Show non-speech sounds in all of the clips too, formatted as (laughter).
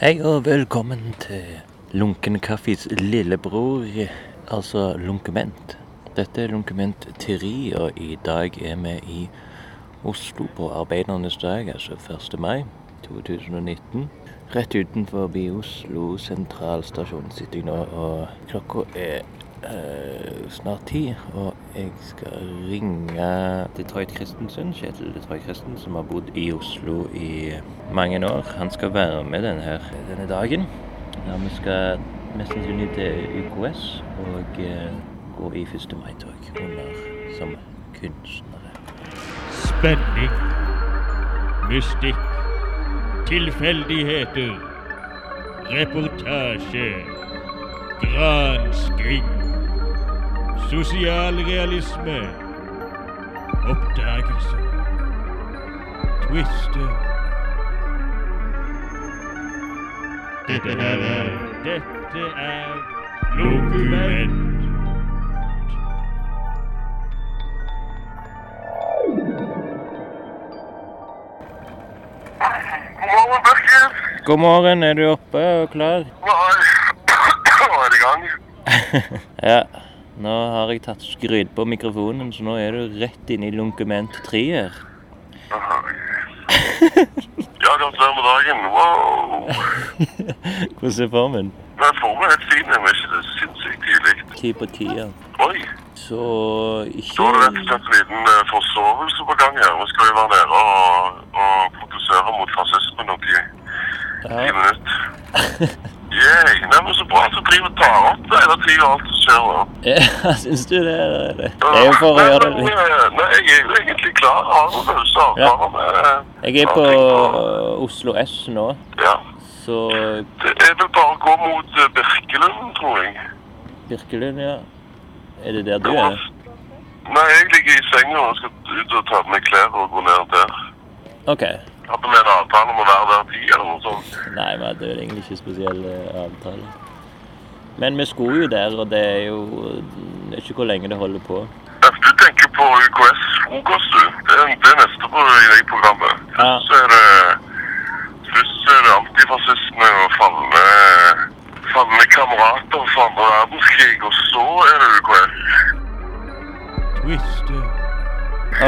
Hei og velkommen til Lunken Kaffis lillebror, altså Lunkement. Dette er Lunkement 3, og i dag er vi i Oslo på arbeidernes dag, altså 1. mai 2019. Rett utenfor Oslo sentralstasjon sitter jeg nå, og klokka er eh, snart ti. Og jeg skal ringe Detroit Christensen, Kjetil Detroit Christensen, som har bodd i Oslo i mange år. Han skal være med denne, her, denne dagen. Ja, vi skal mest sannsynlig til UKS og eh, gå i 1. mai-tog under som kunstnere. Spenning, mystikk, tilfeldigheter, reportasje, gransking, sosialrealisme, Oppdagelse. twister. Dette her er Dette er Lokument. God morgen, er du oppe og klar? Nå er det i gang. (laughs) Ja. Nå har jeg tatt skryt på mikrofonen, så nå er du rett inn i lunkument 3 her. (laughs) Ja, gratulerer med dagen. Wow. (laughs) Hvordan er formen? Nei, formen er helt fin, men er ikke sinnssykt tidlig? Ti på tida. Oi, Så ikke Da er det rett og slett en liten eh, forsovelse på gang her. Nå skal vi være nede og, og protestere mot fascismen om ti, ti Ja. minutter. (laughs) Yay, er men så bra du driver og tar opp det hele tiden alt som skjer. Ja, (laughs) syns du det? er det? Det er jo for å gjøre det litt Nei, jeg er jo egentlig klar. Jeg har noen løse avtaler med Jeg er på Oslo S nå, Ja. så Det er vel bare å gå mot eh, Birkelund, tror jeg. Birkelund, ja. Er det der du er? Nei, jeg ligger i senga og skal ut og ta på meg klær og gå ned der. OK. Hadde vi en avtale om å være der ti eller noe sånt. Nei, vi hadde vel egentlig ikke spesiell eh, avtale. Men vi skulle jo der, og det er jo Det er ikke hvor lenge det holder på. Du tenker på UKS-frokost, du. Det er, det er neste på i det programmet. Ja. Først så er det Først er det antifascisme og falne, falne kamerater fra andre verdenskrig, og så er det UKS. Twister.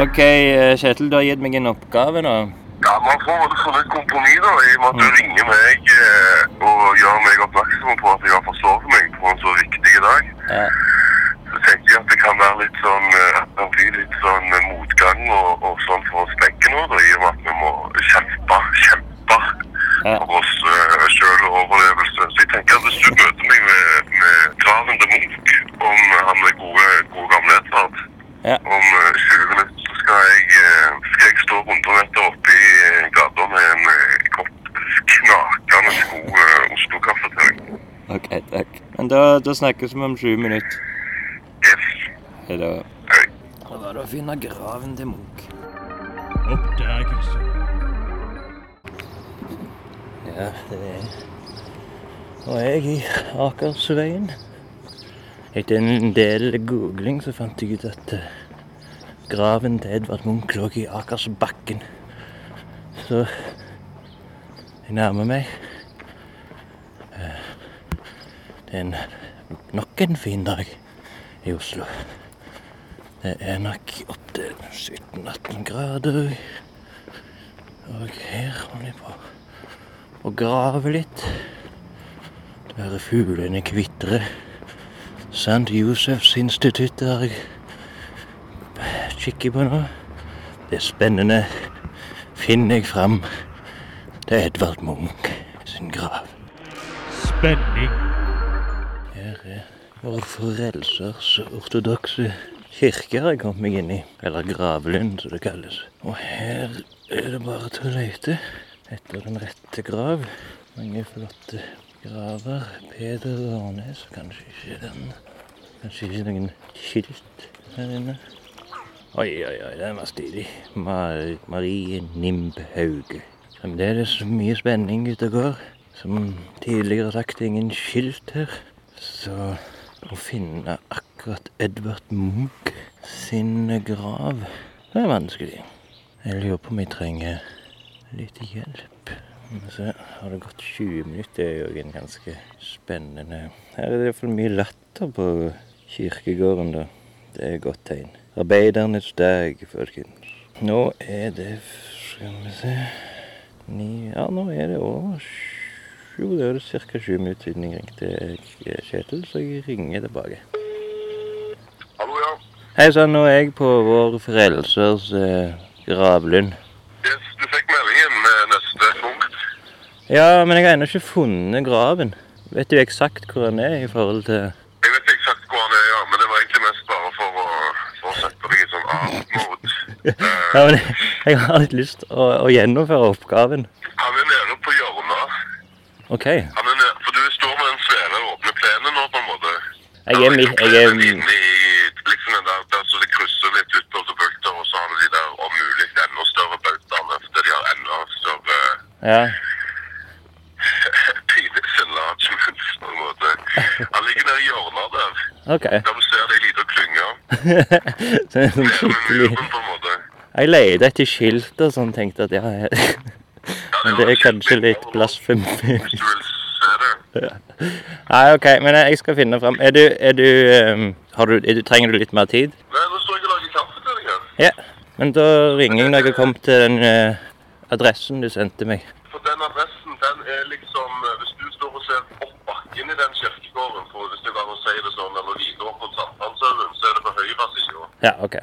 OK, eh, Kjetil, du har gitt meg en oppgave nå. Ja, man får vel litt kompromiss da, i og med at du ringer meg eh, og gjør meg oppmerksom på at jeg har forsovet meg på en så viktig dag. Ja. Så tenker jeg at det kan være litt sånn, eh, at det blir litt sånn eh, motgang og, og sånn for oss begge nå, da, i og med at vi må kjempe, kjempe Ja. for oss eh, sjøl og overlevelse. Så jeg tenker at hvis du møter meg med, med graven til Munch om han er gode, gode gamle Edvard, Ja. om eh, 20 minutter, så skal jeg, eh, skal jeg stå 100 meter oppe i eh, gata med en eh, kopp knakende god uh, Oslo-kaffe til deg. OK, takk. Men da, da snakkes vi om 20 minutter. Yes. Hei da. Hei. Da var det å finne graven til Munch. Oppdagelse. Ja, det er er jeg i Akersveien. Etter en del googling så fant jeg ut at eh, graven til Edvard Munch lå i Akersbakken. Så jeg nærmer meg. Eh, Det er en, nok en fin dag i Oslo. Det er nok opptil 17-18 grader. Og her holder jeg på å grave litt. Det hører fuglene kvitre. St. Josefs institutt har jeg kikker på nå. Det er spennende. Finner jeg fram til Edvard Munch sin grav. Spenning. Vår frelsers ortodokse kirke har jeg kommet meg inn i. Eller gravlund, som det kalles. Og her er det bare til å lete etter den rette grav. Mange flotte graver. Peder Arnes, kanskje ikke den. Kanskje ikke noen skilt her inne. Oi, oi, oi, den var stilig. Mar Marie Nimb Hauge. Men det det så mye spenning ute og går. Som tidligere sagt, ingen skilt her. Så å finne akkurat Edvard Munch sin grav, det er vanskelig. Jeg lurer på om jeg trenger litt hjelp. Så har det gått 20 minutter. Det er jo en ganske spennende Her er det iallfall mye latter på kirkegården, da. Det er et godt tegn. Arbeidernes dag, folkens. Nå er det Skal vi se Ni Ja, nå er det over sju. Det er ca. sju minutter siden jeg ringte Kjetil, så jeg ringer tilbake. Hallo, ja. Hei sann, nå er jeg på Vår Frelsers eh, gravlund. Yes, du fikk meldingen med neste punkt. Ja, men jeg har ennå ikke funnet graven. Vet du eksakt hvor den er i forhold til Jeg vet eksakt hvor han er, ja, men det var egentlig mest bare for å, for å sette deg i sånn art-mode. (laughs) Ja, men jeg har litt lyst å, å gjennomføre oppgaven. Han er nede på hjørnet. OK. Han er nede, for du står med den svære åpne plenen nå, på en måte. Jeg er midt Jeg er Inni, liksom den der, der så det krysser litt utover til bølter, og så har du de der om mulig enda større bautaene, fordi de har enda større Ja. (laughs) penis enlargements, på en måte. Han ligger nede i hjørnet der, OK. der du ser det ei lita klynge. (laughs) Det er sånn skikkelig. Jeg leide etter skilt og sånn, tenkte at ja Men det er kanskje litt blasfemi. Det. Nei, OK, men jeg skal finne fram. Er du, er du, ehm, har du, er du Trenger du litt mer tid? Nei, nå står jeg og lager kaffe til deg her. Ja. Men da ringer jeg når jeg har kommet til den uh, adressen du sendte meg. For den adressen, den er liksom eh, Hvis du står og ser opp bakken i den kirkegården, for hvis det går å si det sånn, eller vi opp mot Sandalshaugen, så er det på høyre side. Ja, OK.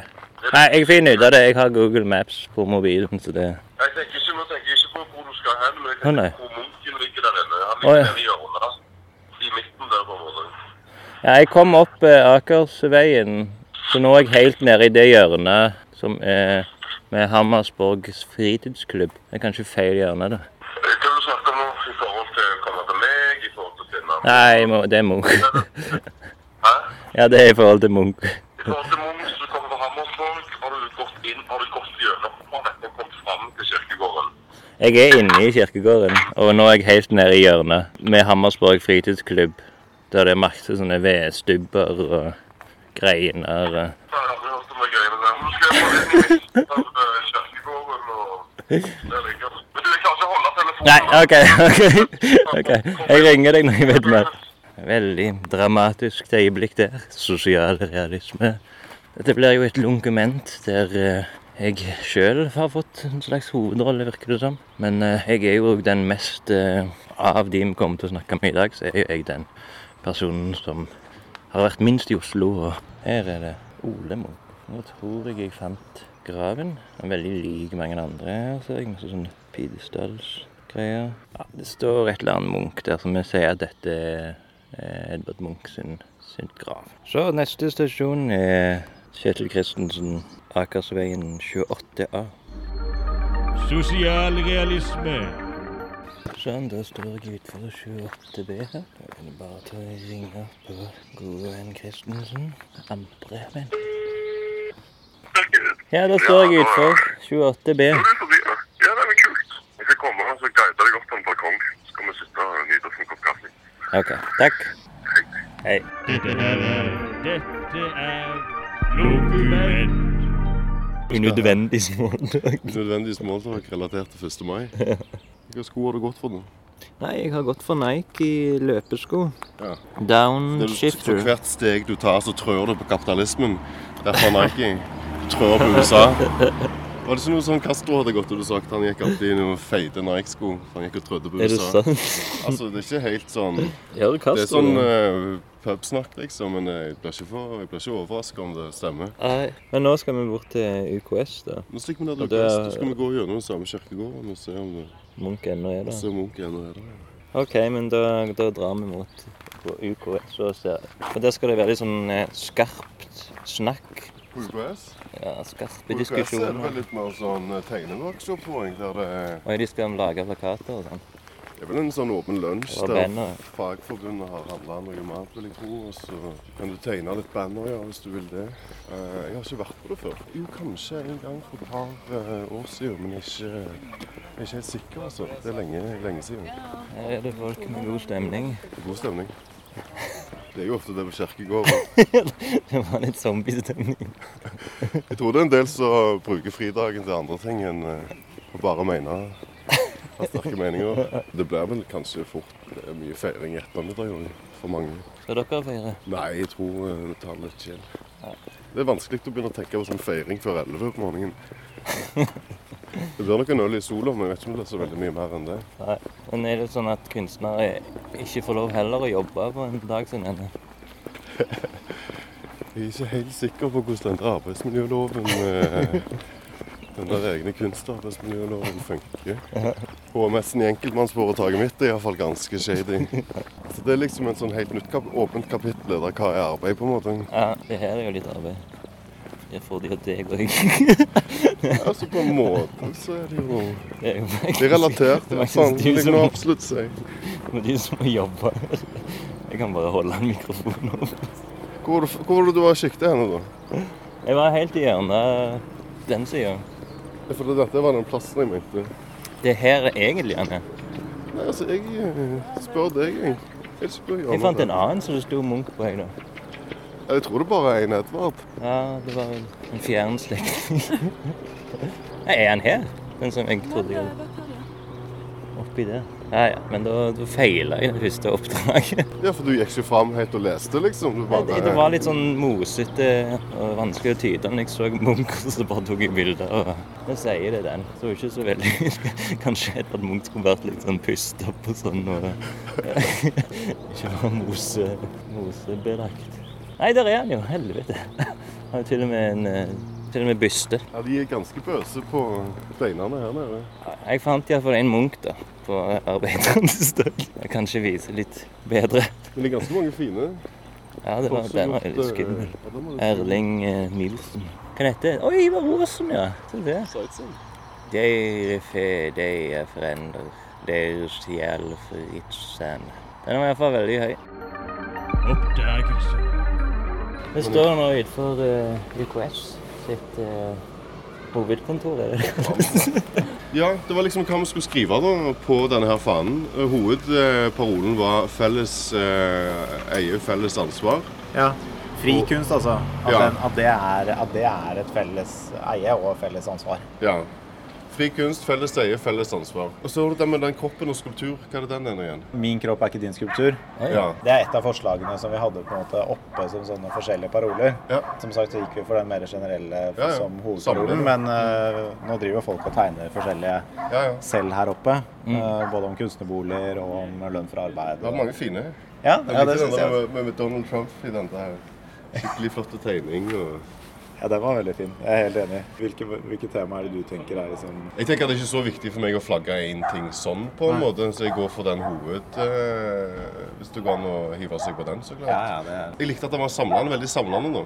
Nei, jeg finner ut av det. Jeg har Google Maps på mobilen, så det Jeg tenker ikke, nå tenker jeg ikke på hvor du skal hen, men jeg Å, nei. tenker munken ligger der inne. Han ligger nede i hjørnet. I midten der, på måte. Ja, jeg kom opp eh, Akersveien, så nå er jeg helt nede i det hjørnet som er med Hammersborgs fritidsklubb. Det er kanskje feil hjørne, da. Hva vil du snakke om nå i forhold til å komme til meg, i forhold til å finne Nei, må- det er Munch. Hæ? Ja, det er i forhold til Munch. I forhold til Munch, du kommer fra Hammersborg, har du gått inn, har du gått gjennom fra dette og kommet fram til kirkegården? Jeg er inne i kirkegården, og nå er jeg helt nede i hjørnet med Hammersborg fritidsklubb. Der det er masse sånne vedstubber og greiner. Nei, OK. ok. ok. Jeg ringer deg når jeg vet mer. Veldig dramatisk øyeblikk der. Sosial realisme. Dette blir jo et lunkument der eh, jeg sjøl har fått en slags hovedrolle, virker det som. Men eh, jeg er jo den mest eh, Av de vi kommer til å snakke med i dag, så er jo jeg den personen som har vært minst i Oslo. Og her er det Ole Munch. Nå tror jeg jeg fant graven. Den er veldig lik mange andre her, ser jeg. Masse sånne pidestallsgreier. Ja, det står et eller annet Munch der som vi sier at dette er Edvard Munch sin, sin grav. Så neste stasjon er Kjetil Christensen, Akersveien 28A. Sosialrealisme. Sånn, da står jeg utenfor 28B her. Da er det bare til å ringe på gode venn Christensen. Andre venn. Ja, da står jeg utenfor 28B. Ja, det er forbi, ja. Ja, det kult. Jeg skal komme og guide deg opp på en balkong. Så skal vi sitte og nyte oss en kopp kaffe. OK. Takk. Hei. Dette er Dette er Lokumenn. Unødvendig smådag. Nødvendig smalltalk relatert til 1. mai. Hvilke sko har du gått for nå? Nei, jeg har gått for Nike i løpesko. Ja. Er Downshifter. For hvert steg du tar, så trør du på kapitalismen. Derfor Nike. Trør på USA. (laughs) Var det ikke noe sånn Castro hadde gått og du sagt han gikk alltid i noen feite Nike-sko? Han gikk og trødde på Er det sant? Altså, det er ikke helt sånn Gjør Det er sånn det? uh, pubsnakk, liksom, men jeg blir ikke, for, jeg blir ikke overraska om det stemmer. Nei. Men nå skal vi bort til UKS, da. Nå stikker vi ned til UKS. Da skal vi gå gjennom den samme kirkegården og se om det Munch ennå er der. ser Munch ennå er der. OK, men da, da drar vi mot UKS og ser. Og der skal det være litt sånn eh, skarpt snakk. UKS? Ja, skarpe diskusjoner. Progress er det vel litt mer sånn eh, tegneworkshop, tror jeg, der det er Og de skal lage plakater og sånn. Det er vel en sånn åpen lunsj der. Fagforbundet har handla noe mat, vil jeg tro. Og så kan du tegne litt banner, ja, hvis du vil det. Eh, jeg har ikke vært på det før. Jo, kanskje en gang for et par eh, år siden, men ikke, jeg er ikke helt sikker, altså. Det er lenge, lenge siden. Her er det folk med god stemning. God stemning. Det er jo ofte det på kirkegården. (laughs) Det var litt zombiestemning. Jeg tror det er en del som bruker fridagen til andre ting enn eh, å bare mene har sterke meninger. Det blir vel kanskje fort eh, mye feiring i ettermiddag for mange. Skal dere feire? Nei, jeg tror vi det tar litt chill. Det er vanskelig å begynne å tenke på sånn feiring før 11 på morgenen. (laughs) Det blir nok en øl i sola, men jeg vet ikke om det blir så veldig mye mer enn det. Nei. Men er det sånn at kunstnere ikke får lov heller å jobbe på en dag som denne? (laughs) Jeg er ikke helt sikker på hvordan den arbeidsmiljøloven eh, (laughs) den der egne kunstarbeidsmiljøloven funker. HMS-en i enkeltmannsforetaket mitt er iallfall ganske shady. Så det er liksom en sånn helt nytt kap åpent kapittel der hva er arbeid, på en måte. Ja, det her er jo litt arbeid. Jeg får de og deg òg. Altså på en måte så er det jo Det er Det er relatert. Det det kan absolutt si. med de som må jobbe. Jeg kan bare holde en mikrofon opp. Hvor det, hvor var det du var og kikket henne, da? Jeg var helt i hjørnet den sida. Ja, For dette var den plassen jeg mente. Det er her egentlig han er. Nei, altså, jeg eh, spør deg, jeg. Jeg, spør Jeg fant en annen som det sto Munch på. Jeg, da. Jeg tror det bare er en Edvard. Ja, det var vel en fjern slektning. Er han her? Den som jeg trodde jeg oppi der. Ja, ja. Men da, da feila jeg det første oppdraget. Ja, for du gikk ikke fram helt og leste, liksom? Du Det, det var litt sånn mosete og vanskelig å tyde Men jeg så Munch, så bare tok jeg bilder. og da sier det, den. Så ikke så veldig (laughs) Kanskje Edvard Munch skulle vært litt sånn pustet på sånn. og (laughs) Ikke bare mose, mosebelagt. Nei, der er han jo. Helvete. Han Har jo til og med en eh, til og med byste. Ja, De er ganske bøse på steinene her nede. Jeg fant iallfall en munk da, på Arbeidernes dag. Jeg kanskje viser litt bedre. Men det er ganske mange fine. Ja, det var, den var gjort, litt eh, skummel. ja, den var litt Erling eh, Nilsen. Hva heter det? Oi, Ivar Aasen, ja. Se det. Dere fe, dere foreldre, deres hjelfritsen. Den var iallfall veldig høy. Oppdagelse. Det står nå utenfor uh, UKS sitt eh, hovedkontor. er det? (laughs) Ja, det var liksom hva vi skulle skrive da på denne her fanen. Hovedparolen var 'felles eh, eie, felles ansvar'. Ja. Fri kunst, altså. At, Ja. den, at, det er, at det er et felles eie og felles ansvar. Ja. Fri kunst, felles eie, felles ansvar. Og så har du det med den kroppen og skulptur. Hva er det den ene igjen? Min kropp er ikke din skulptur. Ja. Det er et av forslagene som vi hadde på en måte oppe som sånne forskjellige paroler. Ja. Som sagt så gikk vi for den mer generelle Ja, som hovedparolen, men uh, nå driver folk og tegner forskjellige Ja, ja. selv her oppe. eh, både om kunstnerboliger og om lønn for arbeid. Det var mange fine. Ja, det den der jeg. med, med Donald Trump i den der skikkelig flotte tegning. Og... Ja, den var veldig fin. Jeg er helt enig. Hvilke, hvilke tema er det du tenker er liksom Jeg tenker at det er ikke så viktig for meg å flagge inn ting sånn, på en måte, så jeg går for den hoved... Eh, hvis det går an å hive seg på den, så klart. Ja, ja, det er Jeg likte at den var samlende, veldig samlende nå.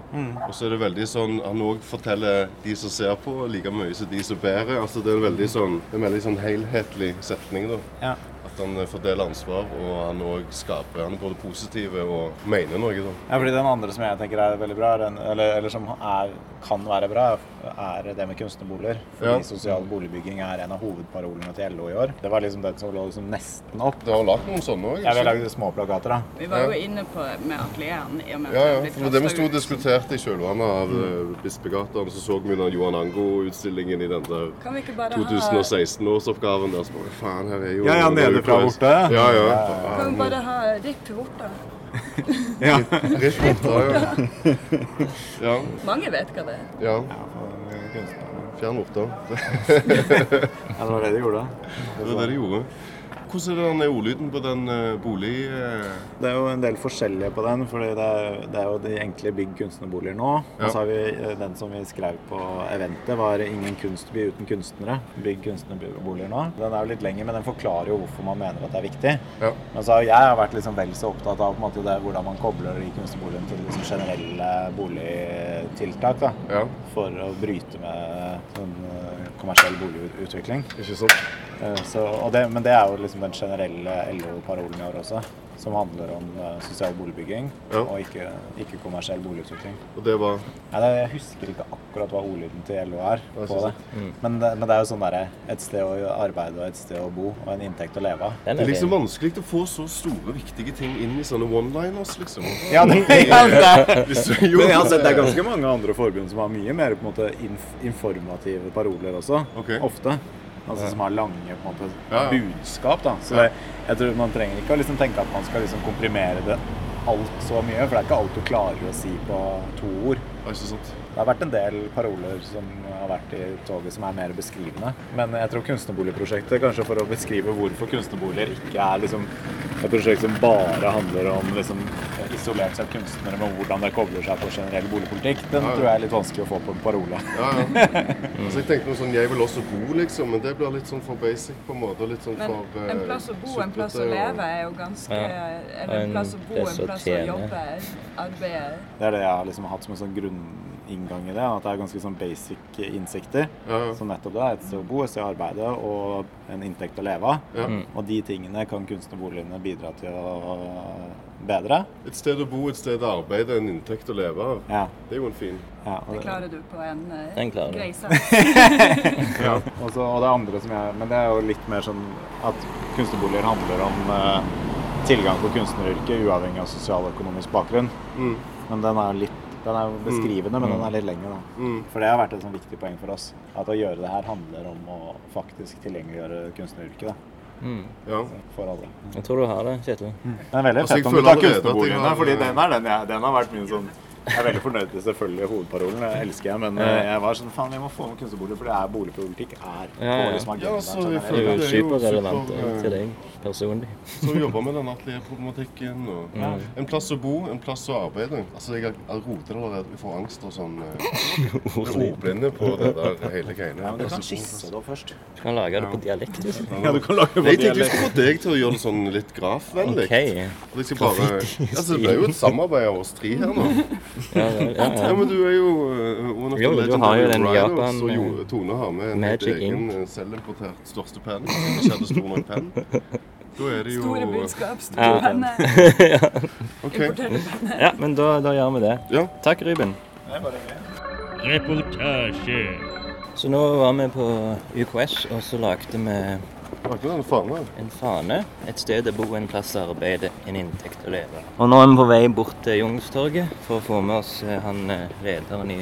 Og så er det veldig sånn Han òg forteller de som ser på, like mye som de som bærer. Altså det er en veldig sånn, en veldig sånn helhetlig setning, da. Ja. At han eh, fordeler ansvar, og han òg skaper Han er både positiv og mener noe, da. Ja, fordi Den andre som jeg tenker er veldig bra, er eller, eller som er, kan være bra, er det med kunstnerboliger. Fordi Ja. sosial boligbygging er en av hovedparolene til LO i år. Det var liksom den som lå liksom nesten opp. Det har lagd noen sånne òg? har vil lage småplakater, da. Vi var jo inne på med atelieren i og med at Ja, ja. For det vi sto og diskuterte i kjølvannet av mm. Bispegata. Så så vi den Johan Ango-utstillingen i den der Kan vi ikke bare ha 2016-årsoppgaven der. Så bare, faen, her er jo Ja, ja, det fra borte. Ja, ja. Kan vi bare ha Ripp Vorta? Ja. (laughs) Ripp borte, ja. ja. Mange vet hva det er. ja. Fjern vorta. (laughs) ja, det var det de gjorde. Det var det de gjorde. Hvordan er den ordlyden på den eh, bolig... eh, Det er jo en del forskjellige på den, for det, det er jo de enkle bygg kunstnerboliger nå. Ja. Og så har vi eh, den som vi skrev på eventet, var 'Ingen kunstby uten kunstnere'. Bygg kunstnerboliger nå. Den er jo litt lengre, men den forklarer jo hvorfor man mener at det er viktig. Ja. Men så har jeg vært liksom vel så opptatt av måte, det, hvordan man kobler de kunstnerboligene til liksom generelle boligtiltak. da, Ja. For å bryte med sånn kommersiell boligutvikling. Ikke sant? Eh, Så, og det, men det er jo liksom den generelle LO-parolen i år også, som handler om eh, sosial boligbygging Ja. og ikke, ikke kommersiell boligutvikling. Og det var... Nei, det, jeg husker ikke akkurat hva ordlyden til LO er er på det. det. Men, det. men det er jo sånn derre et sted å arbeide og et sted å bo og en inntekt å leve av. Det er er liksom vanskelig å få så store, viktige ting inn i sånne one-liners, liksom. Ja, det, (laughs) ja, det, men jeg har sett det er ganske mange andre forbund som har mye mer på en måte inf informative paroler også. Okay. Ofte. Altså som har lange måte, budskap. da. Så det, jeg tror man trenger ikke å liksom tenke at man skal liksom komprimere det alt så mye, for det er ikke alt du klarer å si på to ord. Det har vært en del paroler som har vært i toget som er mer beskrivende. Men jeg tror kunstnerboligprosjektet, kanskje for å beskrive hvorfor kunstnerboliger ikke er liksom et prosjekt som bare handler om liksom isolert sett kunstnere, med hvordan det kobler seg på generell boligpolitikk, den Ja, ja. tror jeg er litt vanskelig å få på en parole. Ja, ja. (laughs) Altså, jeg tenkte noe sånn 'jeg vil også bo', liksom, men det blir litt sånn for basic på en måte. Litt sånn Men for eh, en plass å bo, en plass å leve er jo ganske Ja. Eller en plass å bo, En plass å jobbe, arbeide. Det er det jeg har liksom hatt som en sånn grunninngang i det. At det er ganske sånn basic innsikter. Ja, ja. Så nettopp det er et sted å bo, et sted å arbeide og en inntekt å leve av. Ja. Og de tingene kan kunstnerboligene bidra til å bedre. Et sted å bo, et sted å arbeide, en inntekt å leve av. Ja. Det er jo en fin. ja Det det- klarer du på en uh, Den klarer grei sak. (laughs) Ja. Og, så, og det andre som jeg Men det er jo litt mer sånn at kunstnerboliger handler om uh, tilgang på kunstneryrket uavhengig av sosial og økonomisk bakgrunn. Mm. Men den er litt den er jo beskrivende, men den er litt lengre. da. Mm. For det har vært et sånn viktig poeng for oss. At å gjøre det her handler om å faktisk tilgjengeliggjøre kunstneryrket Mm. Ja. For alle. Jeg tror du har det, Kjetil. Den er veldig Altså, fett om du tar kunstnerboligen. fordi den, er den, jeg, den har vært min sånn Jeg er veldig fornøyd med selvfølgelig hovedparolen, det elsker jeg, men eh, jeg var sånn faen, vi må få med kunstnerboliger, for det er boligpolitikk er Ja, ja. liksom Ja, så vi den er- Det jo til deg personlig. Så jobber med den atelierproblematikken. Og Mm. En plass å bo, en plass å arbeide. Altså, Jeg har- jeg roter allerede. Jeg får angst og sånn. eh, (laughs) blir ordblinde på det der hele greiene. Ja, men du kan skisse det opp først. Du kan lage det på dialekt. Liksom. (laughs) Ja, du kan lage det på Jeg tenkte vi skulle få deg til å gjøre det sånn litt grafvennlig. Okay. Altså, det ble jo et samarbeid av oss tre her nå. (laughs) Ja, ja, Ja, ja. men du er jo uh, Jo, du har jo den i Japan, Så jo, Tone har med en Magic helt egen eh, selvimportert største penn. Ikke hadde stor nok penn. Da er det jo Store budskap, store Ja. penner, (laughs) okay. importerte penner. ja, men da, da gjør vi det. Ja. Takk, Ruben. Reportasje. Så nå var vi på UKS, og så lagde vi Lagde en fane. en fane. Et sted å bo, en plass å arbeide, en inntekt å leve. Og nå er vi på vei bort til Youngstorget for å få med oss eh, han eh, lederen i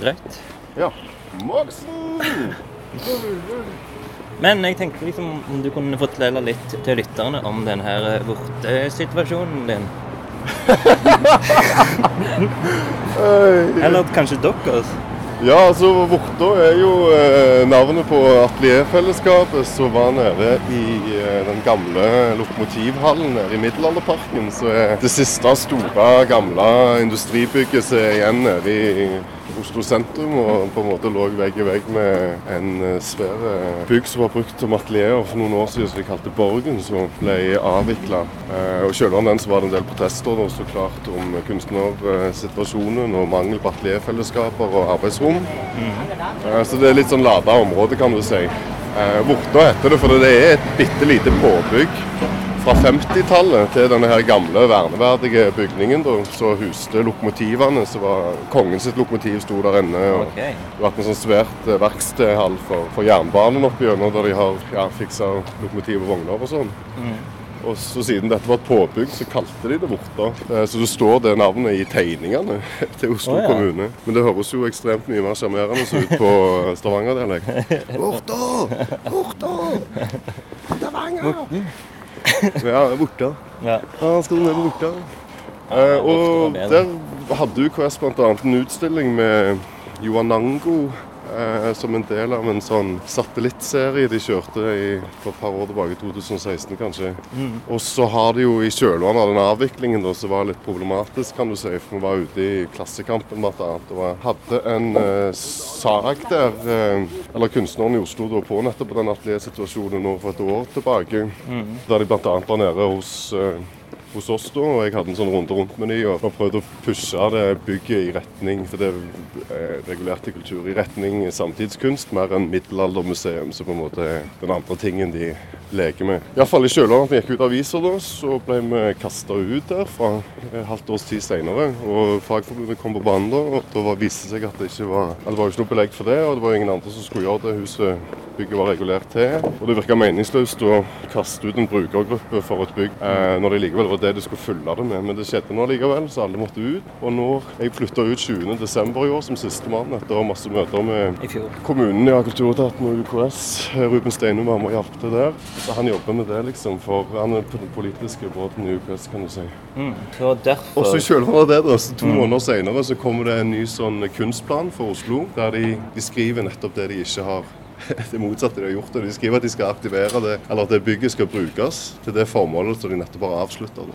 Rødt. Ja. Moxen! Men jeg tenkte liksom om du kunne fortelle litt til lytterne om den her eh, vortesituasjonen din. (laughs) Eller kanskje deres. Ja, altså Vorta er jo eh, navnet på atelierfellesskapet som var nede i eh, den gamle lokomotivhallen nede i Middelalderparken. Så er det siste store, gamle industribygget som er igjen nede i Oslo sentrum. Og på en måte lå vegg i vegg med en eh, svær eh, bygg som var brukt som atelier for noen år siden, som de kalte Borgen, som ble avvikla. Eh, og Selv om den så var det en del protester da, så klart om kunstnersituasjonen og mangel på atelierfellesskaper og arbeidsrom. Eh, Så det er litt sånn lada område, kan du si. Vorta heter det for det er et bitte lite påbygg fra 50-tallet til denne her gamle, verneverdige bygningen da, så huste lokomotivene. Så var Kongen sitt lokomotiv sto der inne. og okay. Det har vært en sånn svært eh, verkstedhall for, for jernbanen opp gjennom, der de har ja, fiksa lokomotiv og vogner og sånn. Og så Siden dette var et påbygg, så kalte de det Vorta. Eh, Så det står det navnet i tegningene (laughs) til Oslo oh, ja. kommune. Men det høres jo ekstremt mye mer sjarmerende ut på (laughs) Stavanger-dialekt. (laughs) Vorta! Vorta! Stavanger! (laughs) Ja, Vorta. Ja. Ja, skal du ned på Vorta? Eh, og der hadde UKS bl.a. en utstilling med Joanango eh, som en del av en sånn satellittserie de kjørte i, for et par år tilbake, 2016 kanskje. Og så har de jo i kjølvannet av den avviklingen da, som var litt problematisk, kan du si, for vi var ute i Klassekampen bl.a. og hadde en eh, sak der, eh, eller kunstneren i Oslo da, på nettopp den ateliersituasjonen nå for et år tilbake, der de bl.a. var nede hos eh, hos oss da, og jeg hadde en sånn runde rundt med de, og prøvde å pushe det bygget i retning for det regulerte regulert kultur, i retning samtidskunst, mer enn middelaldermuseum, som på en måte er den andre tingen de leker med. Iallfall i kjølvannet at vi gikk ut aviser, da, så ble vi kasta ut derfra et halvt års tid senere. Og Fagforbundet kom på banen da, og da viste det seg at det ikke var at det var ikke noe belegg for det, og det var ingen andre som skulle gjøre det huset bygget var regulert til. Og det virka meningsløst å kaste ut en brukergruppe for et bygg, eh, når det likevel var det du skulle fylle det med. Men det skjedde nå likevel, så alle måtte ut. Og når jeg flytta ut 20.12. i år som sistemann, etter masse møter med kommunen, ja, Kulturetaten og UKS. Ruben Steinum var med og hjalp til der. Så han jobber med det, liksom. For han er på den politiske båten i UKS, kan du si. Mm. Så derfor Og så i kjølvannet av det, da, så to måneder senere, så kommer det en ny sånn kunstplan for Oslo, der de, de skriver nettopp det de ikke har (laughs) det motsatte de har gjort. og De skriver at de skal aktivere det, eller at det bygget skal brukes til det formålet som de nettopp har avslutta.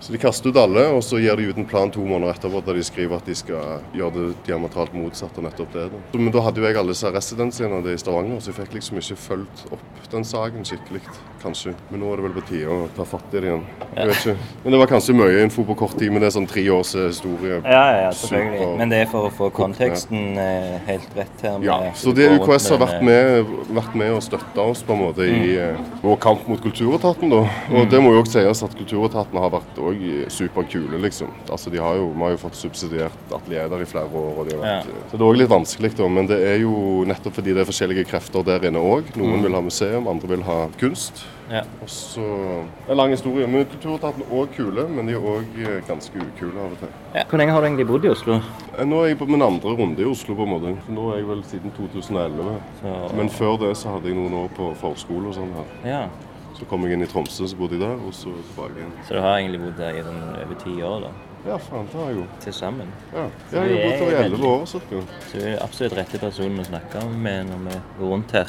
Så de kaster ut alle, og så gir de ut en plan to måneder etterpå der de skriver at de skal gjøre det diametralt motsatt av nettopp det. Da. Så, Men da hadde jo jeg alle disse residensene i Stavanger, så jeg fikk liksom ikke fulgt opp den saken skikkelig, kanskje. Men nå er det vel på tide å ta fatt i det igjen. Jeg vet ikke. Men det var kanskje mye info på kort tid, men det er sånn tre års eh, historie. Ja, ja, ja, selvfølgelig. Super. Men det er for å få konteksten eh, helt rett her. med Ja, så det UKS har vært med, vært med og støtta oss på en måte i eh, vår kamp mot Kulturetaten. da. Og det må jo også sies at Kulturetaten har vært også superkule, liksom. Altså de har jo, Vi har jo fått subsidiert atelierer i flere år. og de har vært, Så det er òg litt vanskelig, da. Men det er jo nettopp fordi det er forskjellige krefter der inne òg. Noen vil ha museum, andre vil ha kunst. Ja. Og så Det er en lang historie. Men Kulturetaten er òg kule, men de er òg ganske ukule av og til. Ja. Hvor lenge har du egentlig bodd i Oslo? Eh, Nå er jeg på min andre runde i Oslo, på en måte. Nå er jeg vel siden 2011. Så, Men før det så hadde jeg noen år på forskole og sånn her. ja. Så kom jeg inn i Tromsø, så bodde jeg der, og så tilbake igjen. så du har egentlig bodd der i den over ti år da, Ja, faen, det har jeg jo. til sammen? Ja. Så Jeg har bodd her i elleve år. Så du er absolutt rette personen å snakke med når vi går rundt her.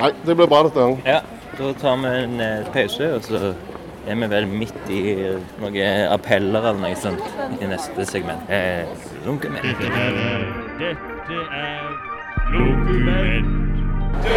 Nei, det blir bra dette her. Ja, da tar vi en eh, pause, og så er vi vel midt i eh, noen appeller eller noe sånt i neste segment. Eh, Lunkemenn. Dette er Dette er Lokument. Ja,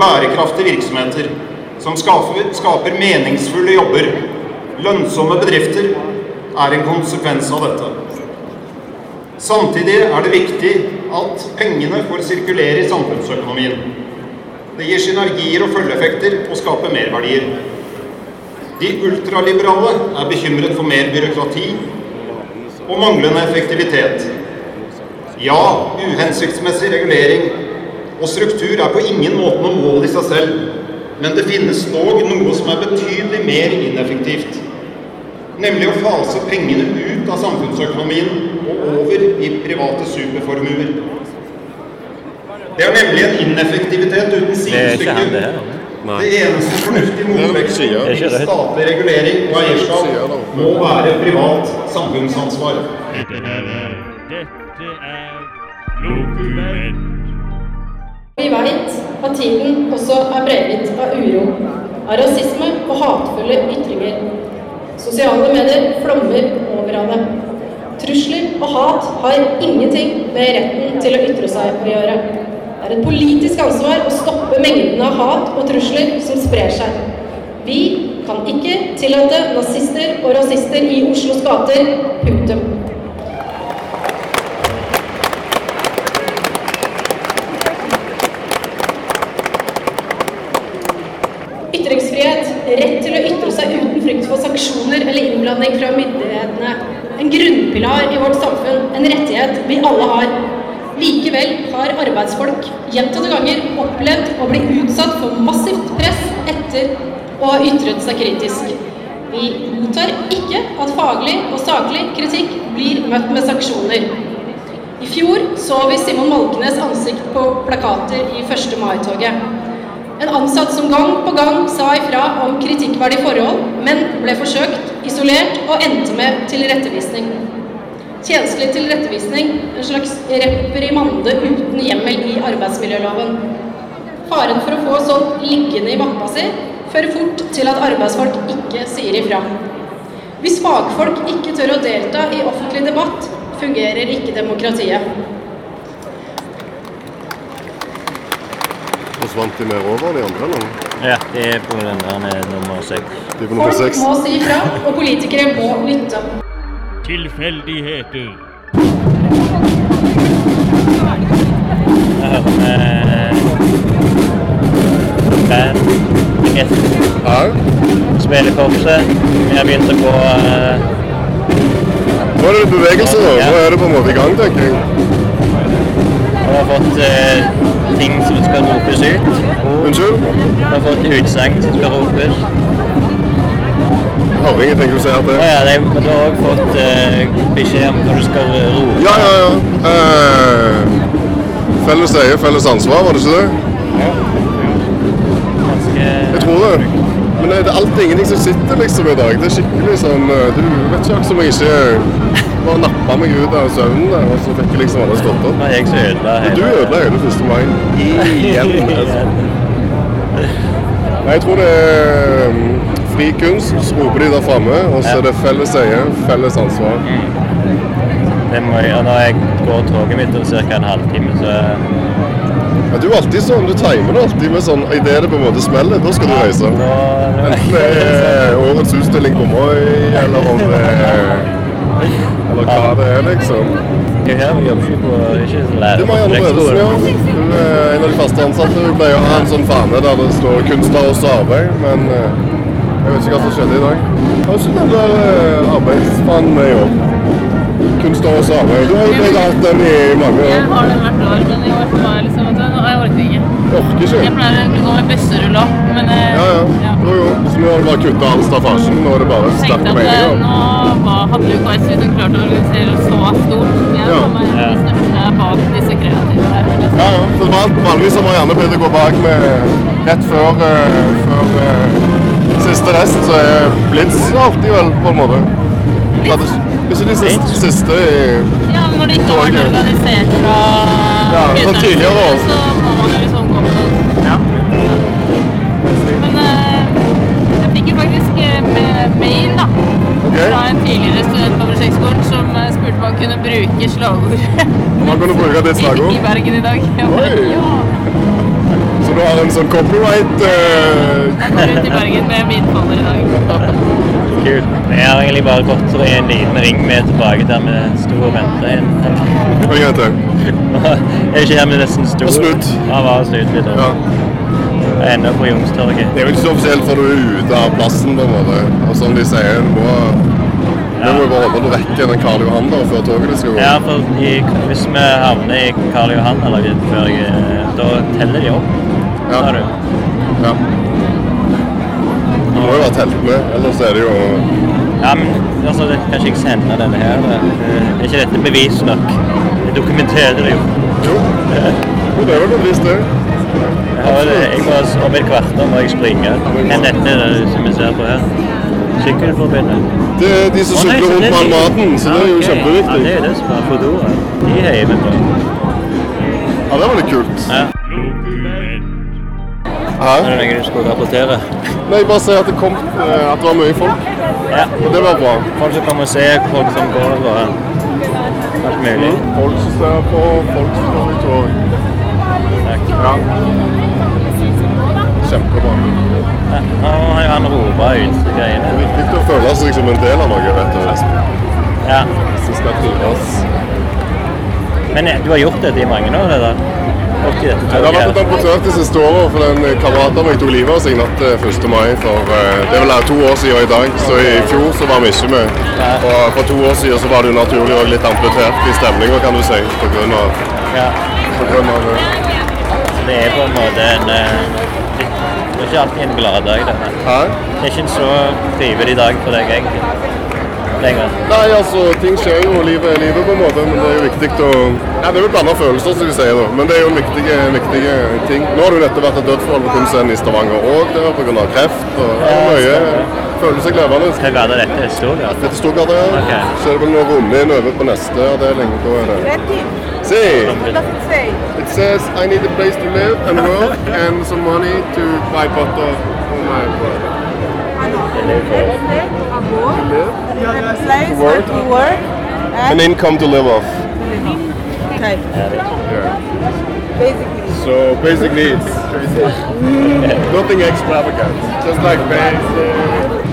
bærekraftige virksomheter som skaper, skaper meningsfulle jobber. Lønnsomme bedrifter er en konsekvens av dette. Samtidig er det viktig at pengene får sirkulere i samfunnsøkonomien. Det gir synergier og følgeeffekter og skaper merverdier. De ultraliberale er bekymret for mer byråkrati og manglende effektivitet. Ja, uhensiktsmessig regulering og struktur er på ingen måte noe mål i seg selv, men det finnes dog noe som er betydelig mer ineffektivt. Nemlig å fase pengene ut av samfunnsøkonomien og over i private superformuer. Det er nemlig en ineffektivitet uten Det det sidestykke. Det eneste fornuftige motvekten til statlig regulering og eierskap må være privat samfunnsansvar. Dette er Dette er Lokument. Vi vet at tiden også er breget av uro, av rasisme og hatefulle ytringer. Sosiale medier flommer over av det. Trusler og hat har ingenting med retten til å ytre seg å gjøre. Det er et politisk ansvar å stoppe mengden av hat og trusler som sprer seg. Vi kan ikke tillate nazister og rasister i Oslos gater. Punktum. Ytringsfrihet, rett til å ytre seg uten frykt for sanksjoner eller innblanding fra myndighetene. En grunnpilar i vårt samfunn, en rettighet vi alle har. Likevel har arbeidsfolk gjentatte ganger opplevd å bli utsatt for massivt press etter å ha ytret seg kritisk. Vi mottar ikke at faglig og saklig kritikk blir møtt med sanksjoner. I fjor så vi Simon Malkenes ansikt på plakater i 1. mai-toget. En ansatt som gang på gang sa ifra om kritikkverdige forhold, men ble forsøkt isolert og endte med tilrettevisning. Tjenestelig tilrettevisning, en slags reprimande uten hjemmel i arbeidsmiljøloven. Faren for å få sånt liggende i mappa si fører fort til at arbeidsfolk ikke sier ifra. Hvis fagfolk ikke tør å delta i offentlig debatt, fungerer ikke demokratiet. Forsvant de mer over de andre, eller? Ja, de er på den der nummer seks. Er Folk må si ifra, og politikere må lytte. Tilfeldigheter. Jeg hører med band, spillekorpset. Vi har begynt å gå eh, Nå er det bevegelse, da. Nå er det på en måte i gang, tenker jeg. og har fått eh, ting som skal ropes ut. Unnskyld? Du har fått utsagn som skal ropes. Jeg hører ingenting å si her til. ja, de, du har òg fått uh, beskjed om hva du skal rope. Ja, ja, ja. Uh, felles eie, felles ansvar, var det ikke det? Ganske Jeg tror det. Men det er alltid ingenting som sitter liksom i dag. Det er skikkelig sånn eh, Du vet ikke akkurat som jeg ikke bare nappa meg ut av søvnen der, og så fikk jeg liksom alle stått opp. Nei, jeg så ødela Du ødela hele 1. mai. Igjen. (laughs) altså. Nei, jeg tror det er fri kunst, så roper de der framme, og så er det felles eie, felles ansvar. Det må jeg, når jeg går toget mitt om ca. en halvtime, så Ja, du er alltid sånn, du timer det alltid med sånn Idet det på en måte smeller, da skal du reise. Enten det er årets utstilling på Moi, eller om det er Eller hva det er, liksom. Jeg jobber ikke på ikke Du må gjerne Bredesen, ja. Hun er en av de faste ansatte. Hun pleier å ha en sånn fane der det står 'kunstner også arbeid', men eh, jeg vet ikke hva som skjedde i dag. Jeg har ikke den der eh, arbeidsfanen med i år. Kunstner hos arbeid. Du har jo blitt hatt den i mange Jeg år. har den hvert år, men i år for meg liksom at nå, jeg orker ikke. Jeg orker Jeg ikke. pleier å gå med bøsserulla, men eh, Ja, ja. Jo, jo. Så nå har du bare kutta all staffasjen. Nå er det bare Jeg sterke tenkte at eh, meninger. nå var- hadde jo KS liksom klart å organisere så stort. Jeg Ja. var med de største bak disse kreative her. Liksom. Ja, ja. For van- Vanligvis har Marianne pleid å gå bak med rett før, eh, før eh, siste rest, så er Blitz alltid vel, på en måte. Hvis det er de siste, siste i Ja, men når det ikke vært organisert fra Ja, begynnelsen, tidligere år. så må man jo liksom gå på ja. Men eh, jeg fikk jo faktisk eh, mail da, fra en tidligere student på prosjektskolen som eh, spurte om han kunne bruke slagord Man kunne bruke det (laughs) i, slagord. i Bergen i dag. Oi. ja, du har en sånn copyright uh... jeg går ut i Bergen med min folder i dag. Kult. Vi har egentlig bare gått i en liten ring med tilbake der vi sto og venta en- Og jeg? Er ikke her vi nesten sto? Og slutt. Ja, var snudd litt. Ja. Enda på Youngstorget. Det er jo ikke så offisielt før du er ute av plassen, på en måte. Og som de sier, du må, vi må jo bare holde det vekk den Karl Johan da, før toget skal gå. Ja, for i, hvis vi havner i Karl Johan eller før jeg, da teller de opp. Ja. Du? Ja. Du må jo være telt med, ellers er det jo Ja, men altså, det, kanskje jeg sender denne her. Eh, Er ikke dette bevis nok? Jeg dokumenterer det jo. Jo, jo det er vel bevis det. Har det, jeg må, om et kvarter må jeg springe. Men dette er det som vi ser på her. Sykkelforbundet. Det er de som sykler rundt med all maten, så det er jo kjempeviktig. Ja, det er det som er Fodora. De heier vi på. Ja, det var litt kult. Ja. Er det noe du skulle rapportere? Nei, bare si at det kom, eh, at det var mye folk, Ja. og det var bra. Folk som kommer og ser folk som går og alt mulig. Folk som ser på, folk som går i tog. Takk. Ja. Kjempebra. Ja, nå har han ropa ut Det greiene. er viktig å føle seg som en del av noe, vet du. Ja. Som skal trives. Men eh, du har gjort dette i mange år, det Opp dette Det har vært et toget? amputert de siste året, for en kamerat av meg tok livet av seg natt til 1. mai for eh, det er vel to år siden i dag. Så i fjor så var vi ikke med. Og for to år siden så var det jo naturlig og litt amputert i stemninga, kan du si. På grunn av, på grunn av det. Det er på en måte en eh, litt, Det er ikke alltid en gladdag, dette. Hæ? Det er ikke en så trivelig dag for deg, egentlig. Lenger. Nei, altså, ting skjer jo. Livet er livet, på en måte. Men det er jo viktig å Ja, det er vel blanda følelser, som de sier, da. Men det er jo viktige, viktig, viktig ting. Nå har det jo nettopp vært et dødsfall på Kunstscenen i Stavanger òg, pga. kreft. Og det er mye. Føler seg levende. Hva gate er dette? Storgata? Dette Storgata, ja. Ok. Så er det vel noe runde inn over på neste og Da er det Si. it says I need a place to live and work and some money to buy butter for my brother. Place Work. to work An income to live off. Okay. Yeah. Basically. So basic needs. (laughs) Nothing extravagant. Just like basic.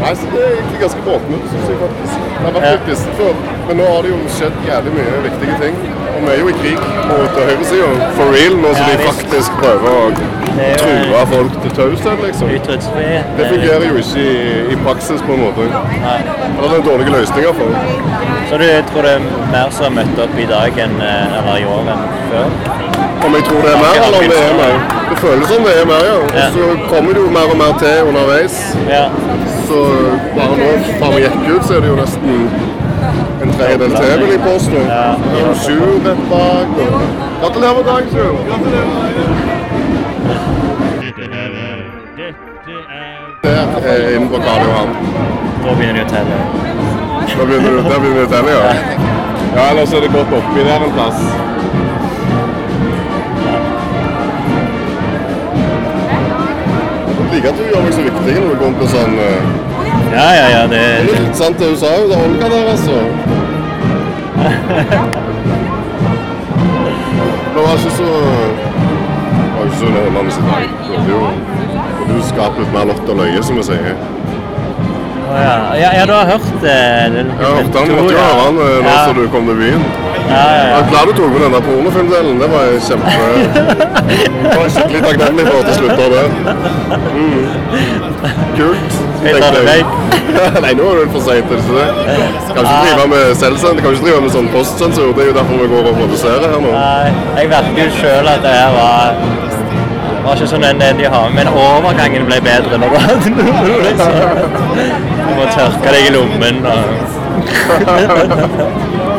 Nei, så det er egentlig ganske båtmøte, syns jeg faktisk. Det har vært litt pissete før, men nå har det jo skjedd jævlig mye viktige ting. Og vi er jo i krig mot høyresida, for real, nå som Ja, de faktisk prøver å Det true folk til taushet, liksom. Det fungerer jo ikke i, i praksis, på en måte. Eller det er dårlige løsninger for. Så du tror det er mer som har møtt opp i dag enn eh, eller i år enn før? Om jeg tror det er mer, eller om er mer? Det føles som er mer, ja. Og så kommer det jo mer og mer til underveis. Ja. Så bare nå fra vi gikk ut, så er det jo nesten en tredjedel til, vil jeg påstå. Ja. Er rett bak. og- Gratulerer med dagen, Sjur. Er Der er inne på Karl Johan. Da begynner du å telle. Da begynner du å telle, ja. Ja, ellers er det godt oppi der en plass. Liker at du gjør meg så viktig når du kommer på sånn eh, Ja, ja, ja. Det, Det er litt sant det hun sa jo, det er Olga der, altså. (laughs) Det var ikke så Det var ikke så underholdende sitt dag. Det jo og du skaper litt mer lott og løye, som vi sier. Å, ja. Ja, du har hørt eh, det? Ja, han måtte jo høre han eh, nå som du kom til byen. Ja, ja, Jeg ja. glad du tok med den der pornofilmdelen. Det var jeg kjempe... Jeg var skikkelig takknemlig for at du slutta det. Mm. Kult. Jeg det vekk. Nei, nå er du for seint. Kan ikke drive med selvsend, Kan ikke drive med sånn postsensur. Det er jo derfor vi går og produserer her nå. Nei, jeg merker jo sjøl at det her var var ikke sånn en de har, men overgangen ble bedre når. (laughs) Du må tørke deg i lommen og (laughs)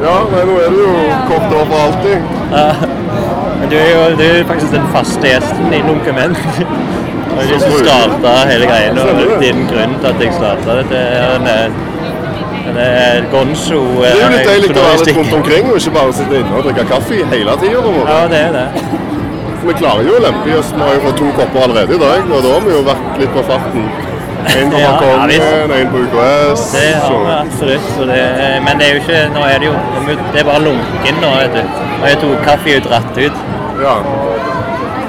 Ja, nei, nå er det jo kort over alltid. Ja. Men du er jo du er faktisk den faste gjesten i Dokument. (laughs) Og du som starta hele greia, og din grunn til at jeg starta dette. er en, eh, en, eh, Gonzo Det er jo litt deilig å være litt rundt omkring og ikke bare sitte inne og drikke kaffe hele tida. Ja, det er det. Vi klarer jo å lempe i oss. Vi har jo fått to kopper allerede i dag, og da har vi jo vært litt på farten. En gang ja, balkongen, en på UKS. Det har vi absolutt. Så det, men det er jo ikke Nå er det jo Det er bare lunken nå, vet du. Og jeg tok kaffe ut dratt ut. Ja.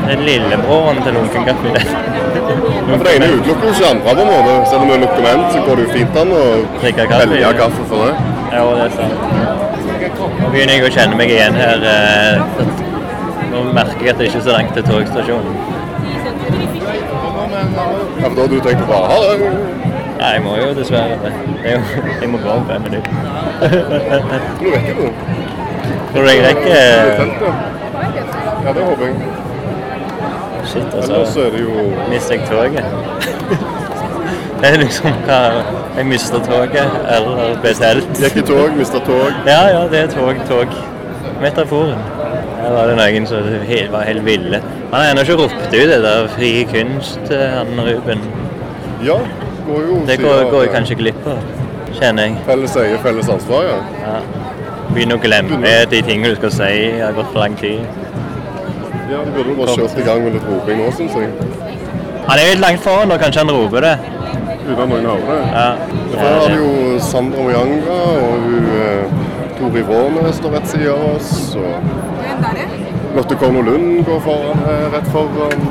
Det er lillebroren til lunken kaffe. Ja, for Det ene utelukker jo ikke andre, på en måte. Selv om det er dokument, så går det jo fint an å velge kaffe for det. Ja, det er sant. Nå begynner jeg å kjenne meg igjen her. eh, Nå merker jeg at det ikke er så langt til togstasjonen. Ja, for da du tenker bare ha det. Nei, jeg må jo dessverre det. jeg må gå om fem minutter. Nå rekker du. Du jeg er rekker teltet. Ja, det håper jeg. Shit, Ellers altså. er det jo Mister jeg toget? Det er liksom hva Jeg mister toget, eller ble telt. Gikk i tog, mista tog. Ja, ja, det er tog, tog. Metaforen. Her var det noen som var helt ville. Han har ennå ikke ropt ut det der fri kunst, eh, han Ruben. Ja, går jo Det går, går jeg kanskje glipp av, kjenner jeg. Felles eie, felles ansvar, ja. Ja. Begynner å glemme de tingene du skal si. Det har gått for lang tid. Ja, Du burde bare kjørt i gang med litt roping nå, syns jeg. Han er litt langt foran, og kanskje han roper det. Uten at noen hører det. Ja. Det her har vi jo Sandra Mojanga og hun eh, Tori Vårne står rett side av oss. Og Lotte Korno Lund går foran her, rett foran.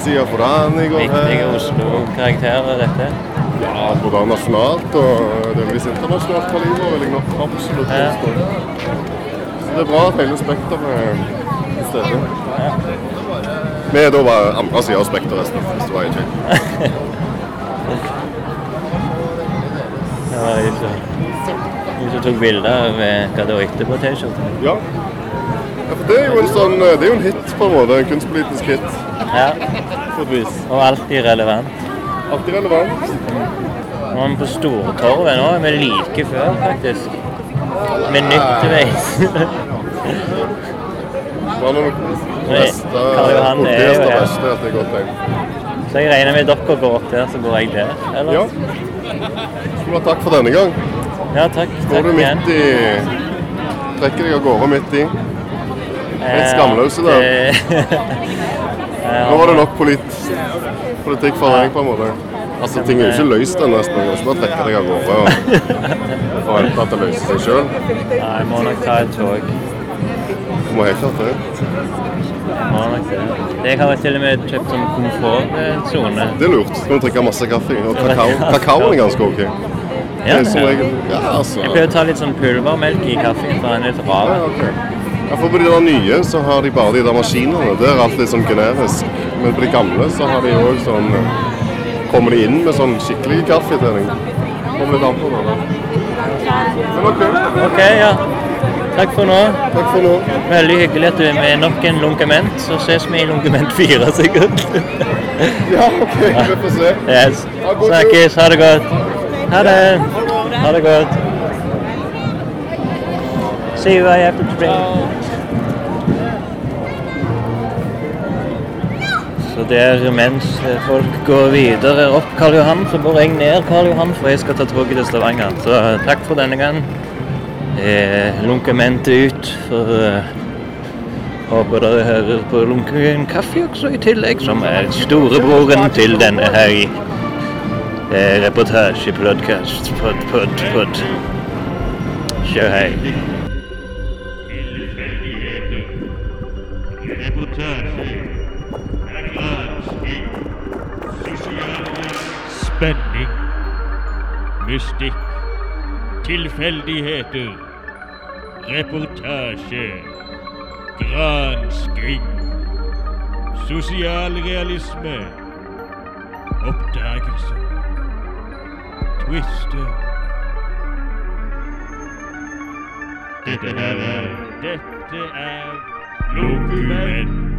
Sia Fodani går her. Viktige her. Oslo-karakterer, dette. Ja, både nasjonalt og delvis internasjonalt kaliber, vil jeg nok absolutt Ja. påstå. Så det er bra at hele spekteret er til stede. Vi er da bare andre sida av spekteret, hvis det var i tvil. (laughs) Så Hun tok bilder av eh, hva det var etterpå T-skjorta. Ja. Ja, for det er jo en sånn Det er jo en hit, på en måte. En kunstpolitisk hit. Ja. På et vis. Og alltid relevant. Alltid relevant. Nå er vi på Stortorvet. Nå er vi like før, faktisk. Med nytteveis. (laughs) Karl Johan er jo her. er? Så jeg regner med dere går opp der, så går jeg der. Ellers. Ja. Skal du ha takk for denne gang. Ja, takk. Går takk du midt i Trekker deg av gårde midt i. Litt skamløse, det- (laughs) Nå var det nok polit politikk for deg, på en måte. Altså, ting er jo ikke løst ennå. Du kan ikke bare trekke deg av gårde og forvente at det løser seg sjøl. Nei, jeg må nok ta et tog. Du må helt klart det. Må nok det. Jeg har til og med kjøpt sånn komfortsone. Det er lurt. Du kan du drikke masse kaffe. Og kakao. Kakaoen er ganske OK. Ja, som regel Ja, altså. Jeg pleier å ta litt sånn pulvermelk i kaffen, for den er litt rar. Ja, for på de der nye så har de bare de der maskinene. Det er alt litt sånn generisk. Men på de gamle så har de òg sånn Kommer de inn med sånn skikkelig kaffe til deg? Kommer litt an på det. Men OK. OK, ja. Takk for nå. Takk for nå. Veldig hyggelig at du er med nok en lunkement. Så ses vi i lunkement fire, sikkert. (laughs) Ja, OK. Vi får se. Yes. Snakkes. Ha det godt. Ha det. Ha det godt. See you after the train. Så der mens folk går videre opp Karl Johan, så går jeg ned Karl Johan, for jeg skal ta toget til Stavanger. Så takk for denne gang. Eh, lunkementet ut. For eh, håper dere hører på Lunken kaffe også i tillegg, som er storebroren til denne her eh, reportasjepodkast. Pod, pod, pod. Kjør Mystikk. Tilfeldigheter. Reportasje. Gransking. Sosialrealisme. Oppdagelse. Twister. Dette er Dette er Dokument.